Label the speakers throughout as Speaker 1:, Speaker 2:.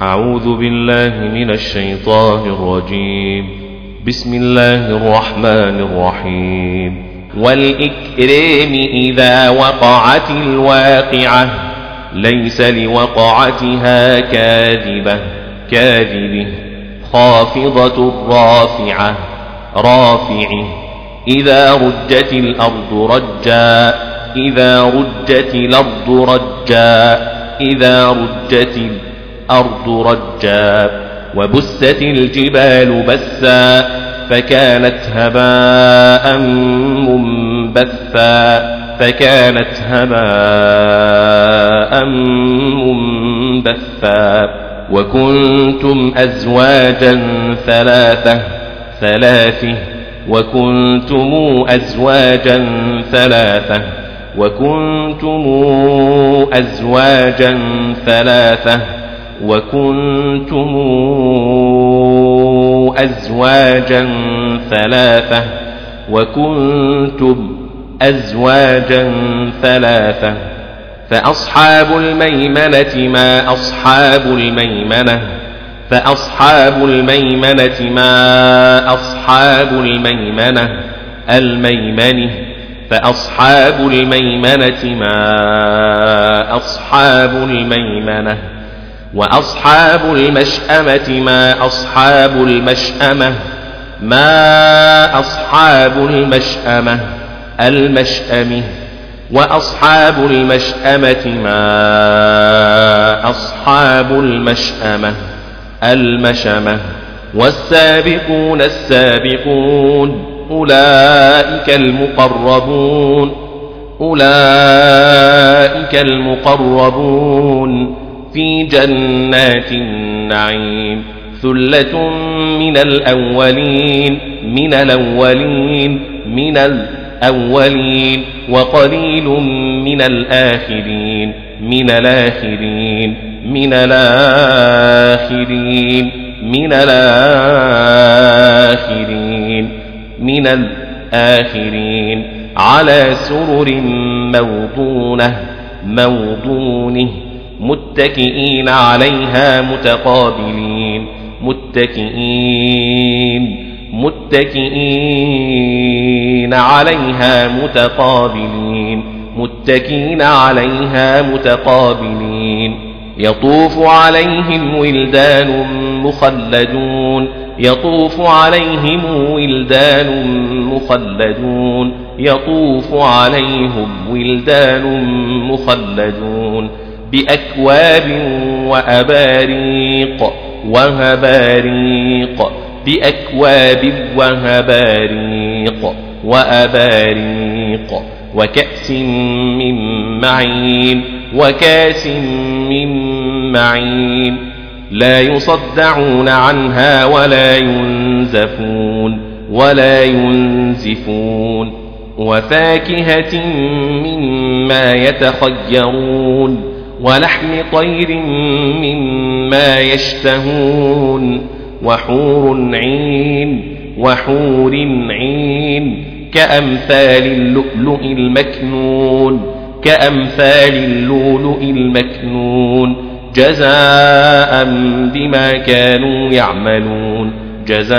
Speaker 1: أعوذ بالله من الشيطان الرجيم بسم الله الرحمن الرحيم والإكرام إذا وقعت الواقعة ليس لوقعتها كاذبة كاذبه خافضة رافعة رافعه إذا رجت الأرض رجا إذا رجت الأرض رجا إذا رجت الأرض الأرض رجا وبست الجبال بسا فكانت هباء منبثا فكانت هباء منبثا وكنتم أزواجا ثلاثة ثلاثه وكنتم أزواجا ثلاثة وكنتم أزواجا ثلاثة وكنتم أزواجا ثلاثة وكنتم أزواجا ثلاثة فأصحاب الميمنة ما أصحاب الميمنة فأصحاب الميمنة ما أصحاب الميمنة الميمنة فأصحاب الميمنة ما أصحاب الميمنة وأصحاب المشأمة ما أصحاب المشأمة ما أصحاب المشأمة المشأمة وأصحاب المشأمة ما أصحاب المشأمة المشأمة والسابقون السابقون أولئك المقربون أولئك المقربون في جنات النعيم ثلة من الأولين من الأولين من الأولين وقليل من الآخرين من الآخرين من الآخرين من الآخرين من الآخرين على سرر موضونة موضونه متكئين عليها متقابلين متكئين متكئين عليها متقابلين متكئين عليها متقابلين يطوف عليهم ولدان مخلدون يطوف عليهم ولدان مخلدون يطوف عليهم ولدان مخلدون بأكواب وأباريق وهباريق بأكواب وهباريق وأباريق وكأس من معين وكاس من معين لا يصدعون عنها ولا ينزفون ولا ينزفون وفاكهة مما يتخيرون ولحم طير مما يشتهون وحور عين وحور عين كأمثال اللؤلؤ المكنون كأمثال اللؤلؤ المكنون جزاء بما كانوا يعملون جزاء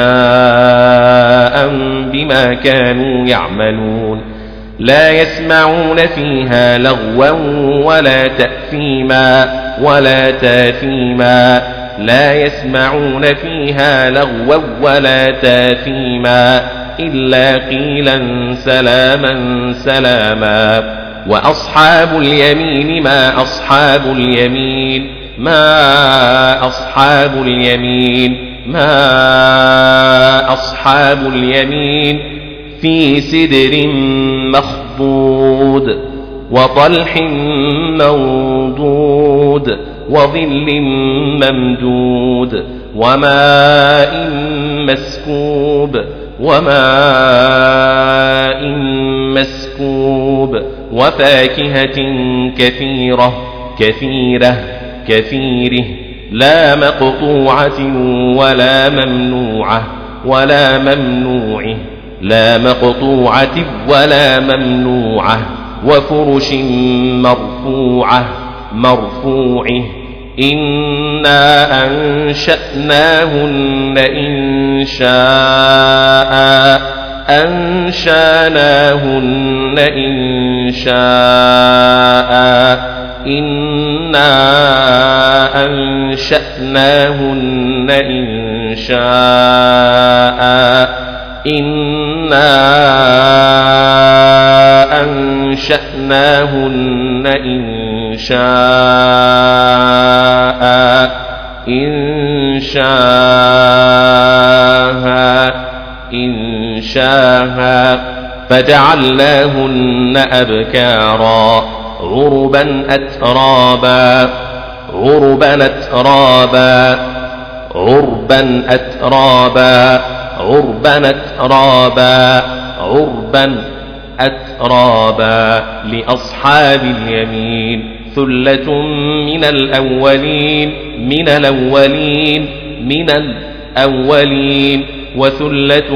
Speaker 1: بما كانوا يعملون لا يسمعون فيها لغوا ولا تأثيما ولا تاثيما لا يسمعون فيها لغوا ولا تاثيما إلا قيلا سلاما سلاما وأصحاب اليمين ما أصحاب اليمين ما أصحاب اليمين ما أصحاب اليمين في سدر مخضود وطلح منضود وظل ممدود وماء مسكوب وماء مسكوب وفاكهة كثيرة كثيرة كثيره لا مقطوعة ولا ممنوعة ولا ممنوعه لا مقطوعة ولا ممنوعة وفرش مرفوعة مرفوعه إنا أنشأناهن إن شاء أنشأناهن إن شاء إنا أنشأناهن إن شاء أنشأناهن إن شاء إن شاء إن شاء فجعلناهن أبكارا عربا أترابا عربا أترابا عربا أترابا عربا أترابا عربا أترابا لأصحاب اليمين ثلة من الأولين من الأولين من الأولين وثلة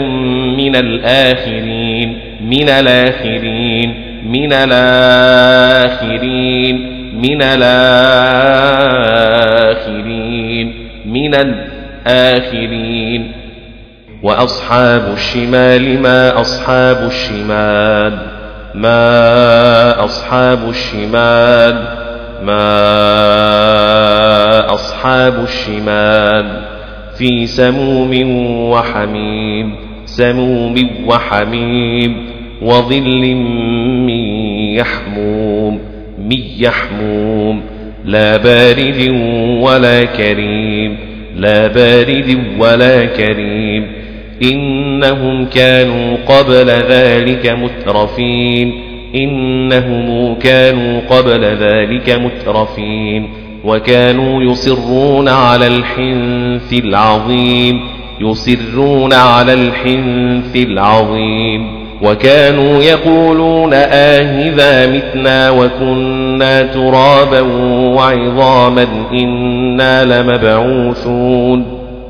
Speaker 1: من الآخرين من الآخرين من الآخرين من الآخرين من الآخرين وأصحاب الشمال ما أصحاب الشمال ما أصحاب الشمال ما أصحاب الشمال في سموم وحميم سموم وحميم وظل من يحموم من يحموم لا بارد ولا كريم لا بارد ولا كريم إنهم كانوا قبل ذلك مترفين إنهم كانوا قبل ذلك مترفين وكانوا يصرون على الحنث العظيم يصرون على الحنث العظيم وكانوا يقولون آهذا متنا وكنا ترابا وعظاما إنا لمبعوثون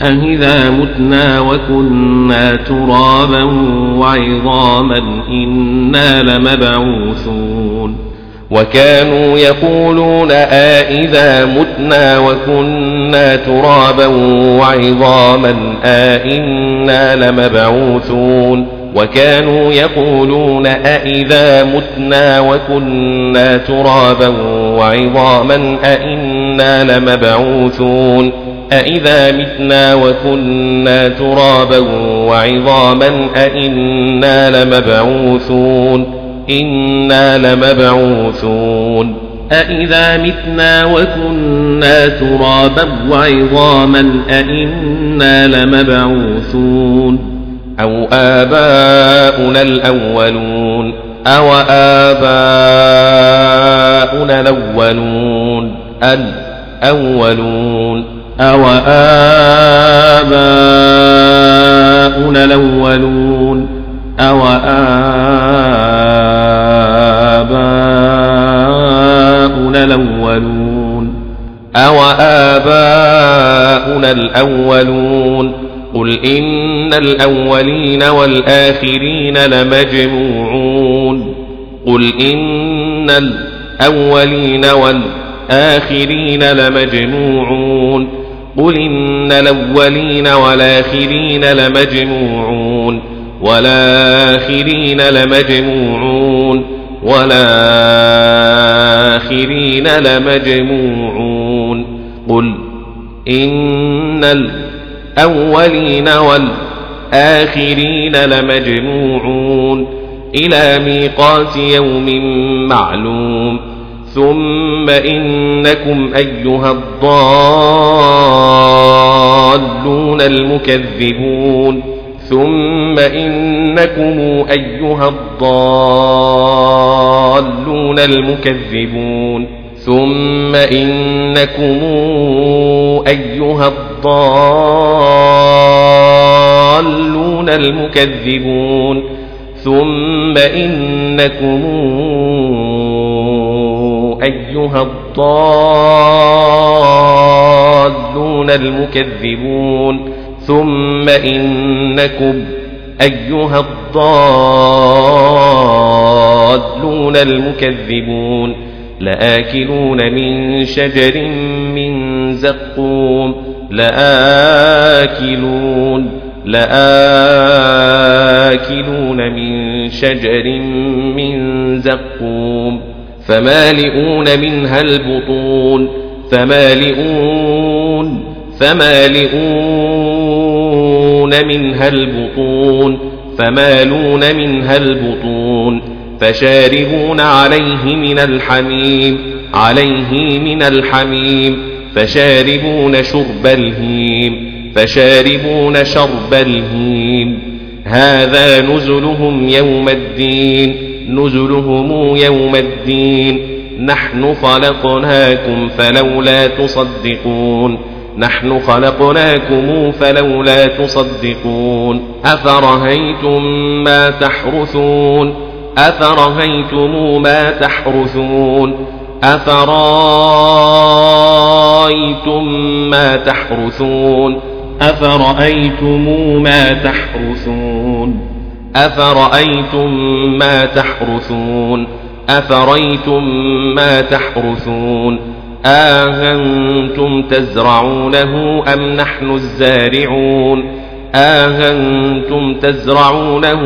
Speaker 1: أهذا مُتْنَا وَكُنَّا تُرَابًا وَعِظَامًا إِنَّا لَمَبْعُوثُونَ وَكَانُوا يَقُولُونَ أَإِذَا آه مُتْنَا وَكُنَّا تُرَابًا وَعِظَامًا أَإِنَّا آه لَمَبْعُوثُونَ وَكَانُوا يَقُولُونَ أَإِذَا آه مُتْنَا وَكُنَّا تُرَابًا وَعِظَامًا أَإِنَّا لَمَبْعُوثُونَ أإذا متنا وكنا ترابا وعظاما أإنا لمبعوثون إنا لمبعوثون أإذا متنا وكنا ترابا وعظاما أإنا لمبعوثون أو آباؤنا الأولون أو آباؤنا الأولون الأولون أوآباؤنا الأولون أوآباؤنا الأولون أوآباؤنا الأولون قل إن الأولين والآخرين لمجموعون قل إن الأولين والآخرين لمجموعون قل إن الأولين والآخرين لمجموعون والآخرين لمجموعون والآخرين لمجموعون قل إن الأولين والآخرين لمجموعون إلى ميقات يوم معلوم ثم إنكم أيها الضالون المكذبون ثم إنكم أيها الضالون المكذبون ثم إنكم أيها الضالون المكذبون ثم إنكم أيها الضالون المكذبون ثم إنكم أيها الضالون المكذبون لآكلون من شجر من زقوم لآكلون لآكلون من شجر من زقوم فمالئون منها البطون فمالئون فمالئون منها البطون فمالون منها البطون فشاربون عليه من الحميم عليه من الحميم فشاربون شرب الهيم فشاربون شرب الهيم هذا نزلهم يوم الدين نزلهم يوم الدين نحن خلقناكم فلولا تصدقون نحن خلقناكم فلولا تصدقون أفرهيتم ما تحرثون أفرهيتم ما تحرثون أفرأيتم ما تحرثون أفرأيتم ما تحرثون أفرأيتم ما تحرثون أفرأيتم ما تحرثون أهنتم تزرعونه أم نحن الزارعون أهنتم تزرعونه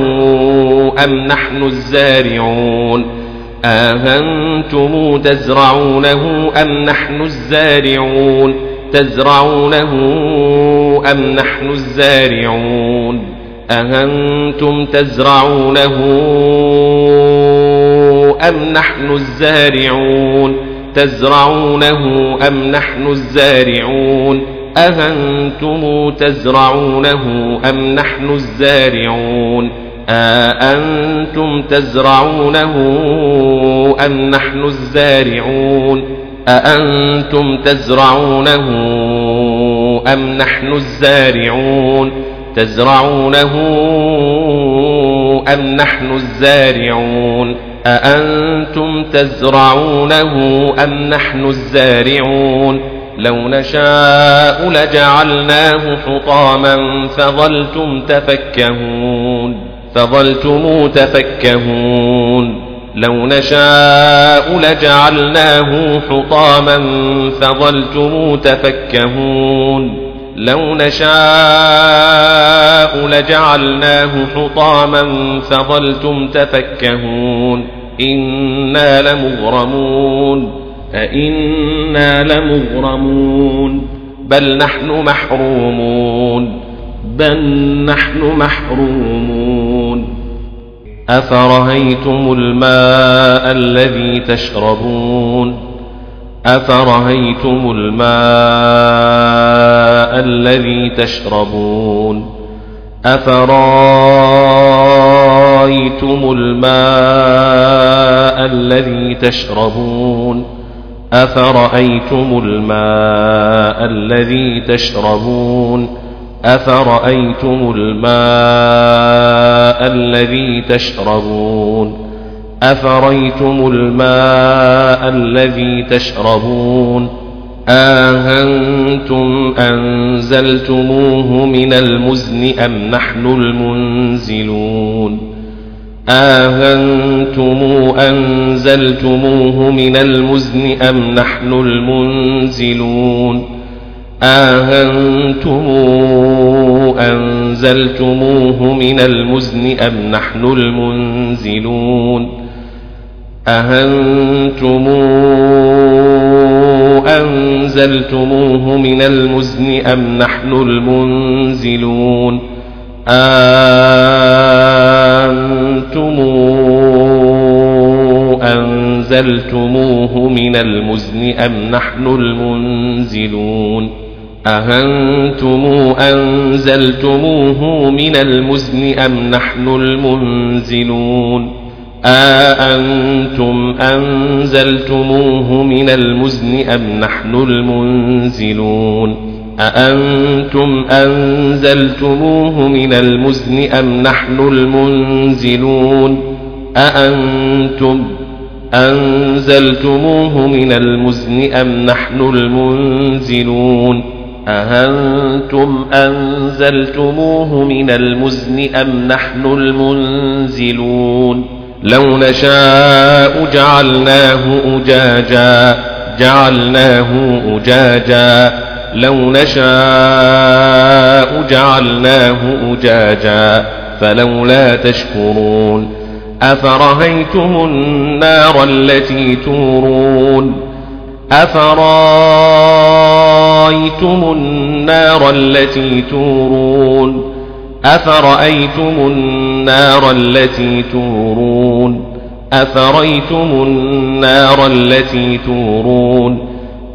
Speaker 1: أم نحن الزارعون أهنتم تزرعونه أم نحن الزارعون تزرعونه أم نحن الزارعون أأنتم تزرعونه أم نحن الزارعون تزرعونه أم نحن الزارعون آه، أأنتم تزرعونه أم نحن الزارعون أأنتم تزرعونه أم نحن الزارعون أأنتم تزرعونه أم نحن الزارعون تزرعونه أم نحن الزارعون أأنتم تزرعونه أم نحن الزارعون لو نشاء لجعلناه حطاما فظلتم تفكهون فظلتم تفكهون لو نشاء لجعلناه حطاما فظلتم تفكهون لو نشاء لجعلناه حطاما فظلتم تفكهون إنا لمغرمون أئنا لمغرمون بل نحن محرومون بل نحن محرومون أفرهيتم الماء الذي تشربون أفرهيتم الماء الذي تشربون أفرأيتم الماء الذي تشربون أفرأيتم الماء الذي تشربون أفرأيتم الماء الذي تشربون أفريتم الماء الذي تشربون آهنتم أنزلتموه من المزن أم نحن المنزلون آهنتم أنزلتموه من المزن أم نحن المنزلون آهنتم أنزلتموه من المزن أم نحن المنزلون أهنتم أنزلتموه من المزن أم نحن المنزلون أنتم أنزلتموه من المزن أم نحن المنزلون أهنتم أنزلتموه من المزن أم نحن المنزلون أأنتم أنزلتموه من المزن أم نحن المنزلون أأنتم أنزلتموه من المزن أم نحن المنزلون أأنتم أنزلتموه من المزن أم نحن المنزلون أأنتم أنزلتموه من المزن أم نحن المنزلون لو نشاء جعلناه أجاجا جعلناه أجاجا لو نشاء جعلناه أجاجا فلولا تشكرون أفرهيتم النار التي تورون أفرايتم النار التي تورون أفرأيتم النار التي تورون أفرأيتم النار التي تورون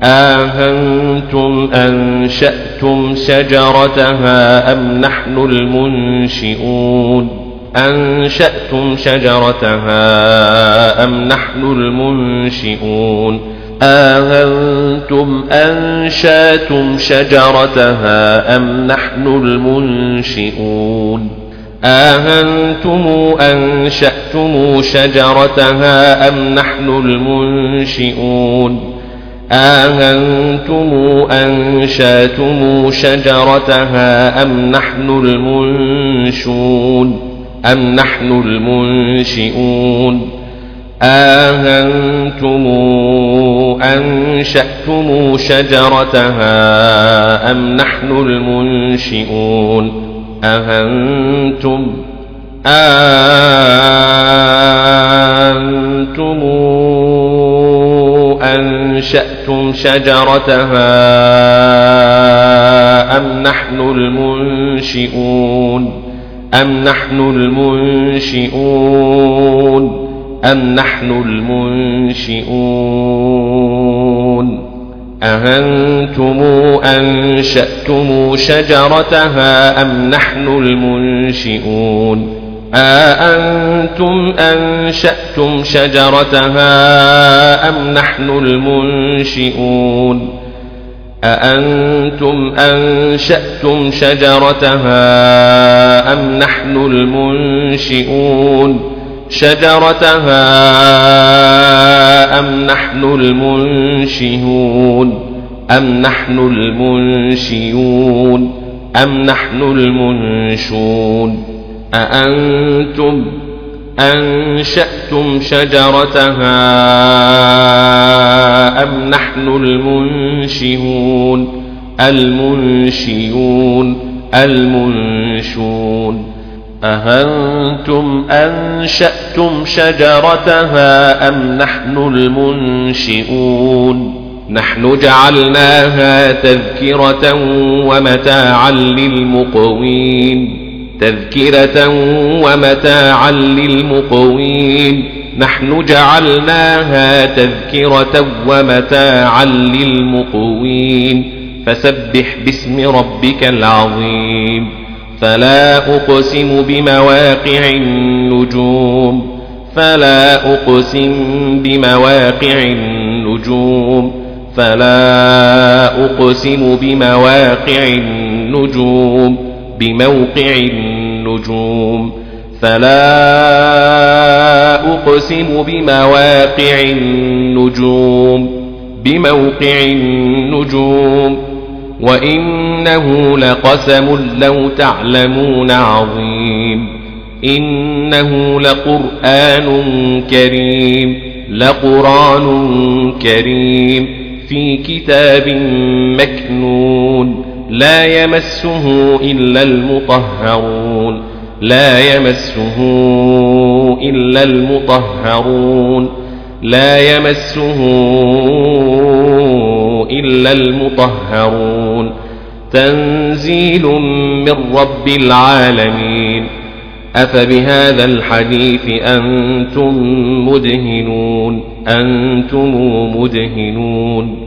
Speaker 1: أهنتم أنشأتم شجرتها أم نحن المنشئون أنشأتم شجرتها أم نحن المنشئون أأنتم أنشأتم شجرتها أم نحن المنشئون أأنتم أنشأتم شجرتها أم نحن المنشئون أأنتم أنشأتم شجرتها أم نحن المنشئون أم نحن المنشئون أهنتم أنشأتم شجرتها أم نحن المنشئون أهنتم أنتم أنشأتم شجرتها أم نحن المنشئون أم نحن المنشئون أم نحن المنشئون أهنتم أنشأتم شجرتها أم نحن المنشئون أأنتم آه أنشأتم شجرتها أم نحن المنشئون أأنتم آه أنشأتم شجرتها أم نحن المنشئون شجرتها أم نحن المنشئون أم نحن المنشئون أم نحن المنشون أأنتم أنشأتم شجرتها أم نحن المنشئون المنشئون المنشون أهنتم أنشأتم شجرتها أم نحن المنشئون نحن جعلناها تذكرة ومتاعا للمقوين تذكرة ومتاعا للمقوين نحن جعلناها تذكرة ومتاعا للمقوين فسبح باسم ربك العظيم فلا أقسم بمواقع النجوم فلا أقسم بمواقع النجوم فلا أقسم بمواقع النجوم بموقع النجوم فلا أقسم بمواقع النجوم بموقع النجوم وإنه لقسم لو تعلمون عظيم إنه لقرآن كريم لقرآن كريم في كتاب مكنون لا يمسه إلا المطهرون لا يمسه إلا المطهرون لا يمسه إلا المطهرون تنزيل من رب العالمين أفبهذا الحديث أنتم مدهنون أنتم مدهنون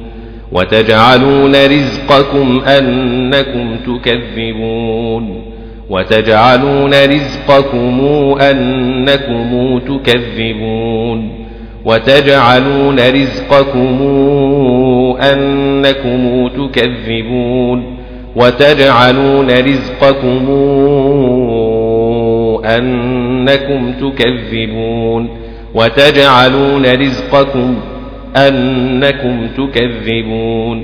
Speaker 1: وتجعلون رزقكم أنكم تكذبون وتجعلون رزقكم أنكم تكذبون وتجعلون رزقكم أنكم تكذبون وتجعلون رزقكم أنكم تكذبون وتجعلون رزقكم أنكم تكذبون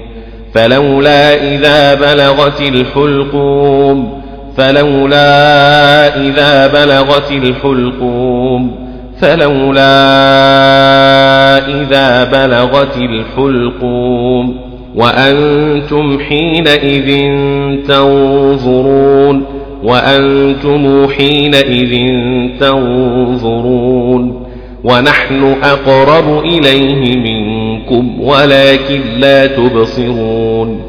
Speaker 1: فلولا إذا بلغت الحلقوم فلولا إذا بلغت الحلقوم فلولا إذا بلغت الحلقوم وأنتم حينئذ تنظرون وأنتم حينئذ تنظرون ونحن أقرب إليه منكم ولكن لا تبصرون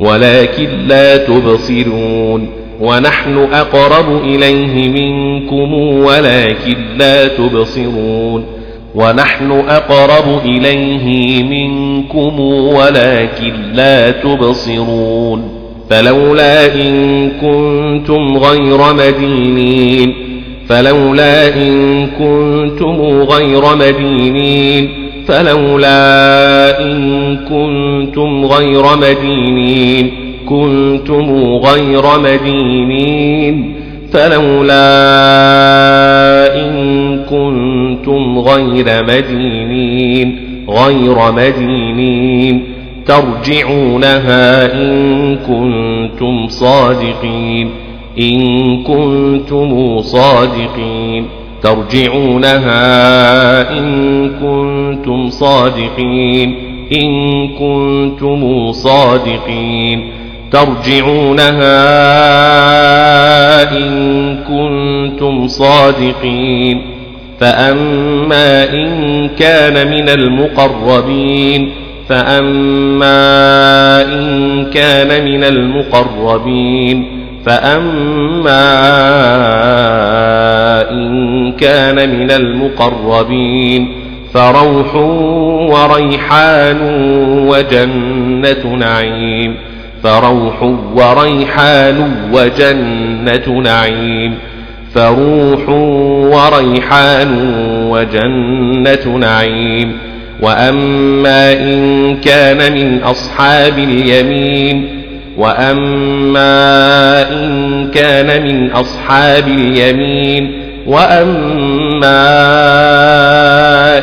Speaker 1: ولكن لا تبصرون ونحن أقرب إليه منكم ولكن لا تبصرون ونحن أقرب إليه منكم ولكن لا تبصرون فلولا إن كنتم غير مدينين فلولا إن كنتم غير مدينين فلولا إن كنتم غير مدينين فلولا كنتم غير مدينين فلولا إن كنتم غير مدينين غير مدينين ترجعونها إن كنتم صادقين إن كنتم صادقين ترجعونها إن كنتم صادقين إن كنتم صادقين ترجعونها إن كنتم صادقين فأما إن كان من المقربين فأما إن كان من المقربين فأما إن كان من المقربين فروح وريحان وجنة نعيم فروح وريحان وجنة نعيم فروح وريحان وجنة نعيم وأما إن كان من أصحاب اليمين وأما إن كان من أصحاب اليمين وأما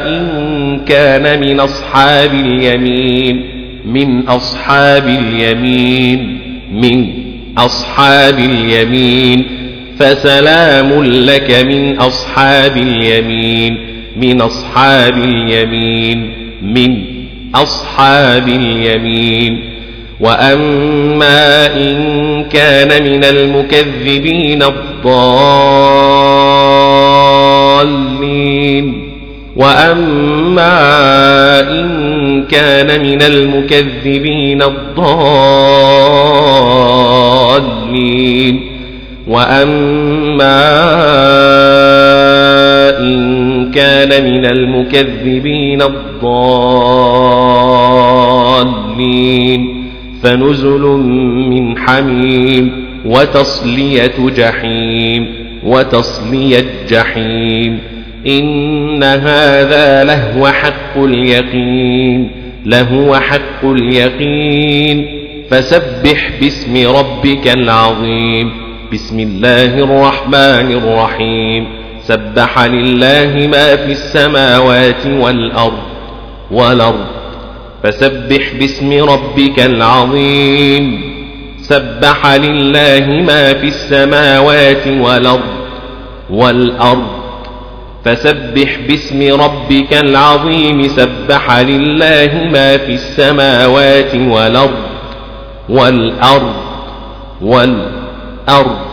Speaker 1: إن كان من أصحاب اليمين من أصحاب اليمين من أصحاب اليمين فسلام لك من أصحاب اليمين من أصحاب اليمين من أصحاب اليمين وأما إن كان من المكذبين الضالين وأما إن كان من المكذبين الضالين وأما إن كان من المكذبين الضالين فنزل من حميم وتصلية جحيم وتصلية جحيم إن هذا لهو حق اليقين لهو حق اليقين فسبح باسم ربك العظيم بسم الله الرحمن الرحيم سبح لله ما في السماوات والأرض والأرض فسبح باسم ربك العظيم سبح لله ما في السماوات والأرض والأرض فسبح باسم ربك العظيم سبح لله ما في السماوات والأرض والأرض والأرض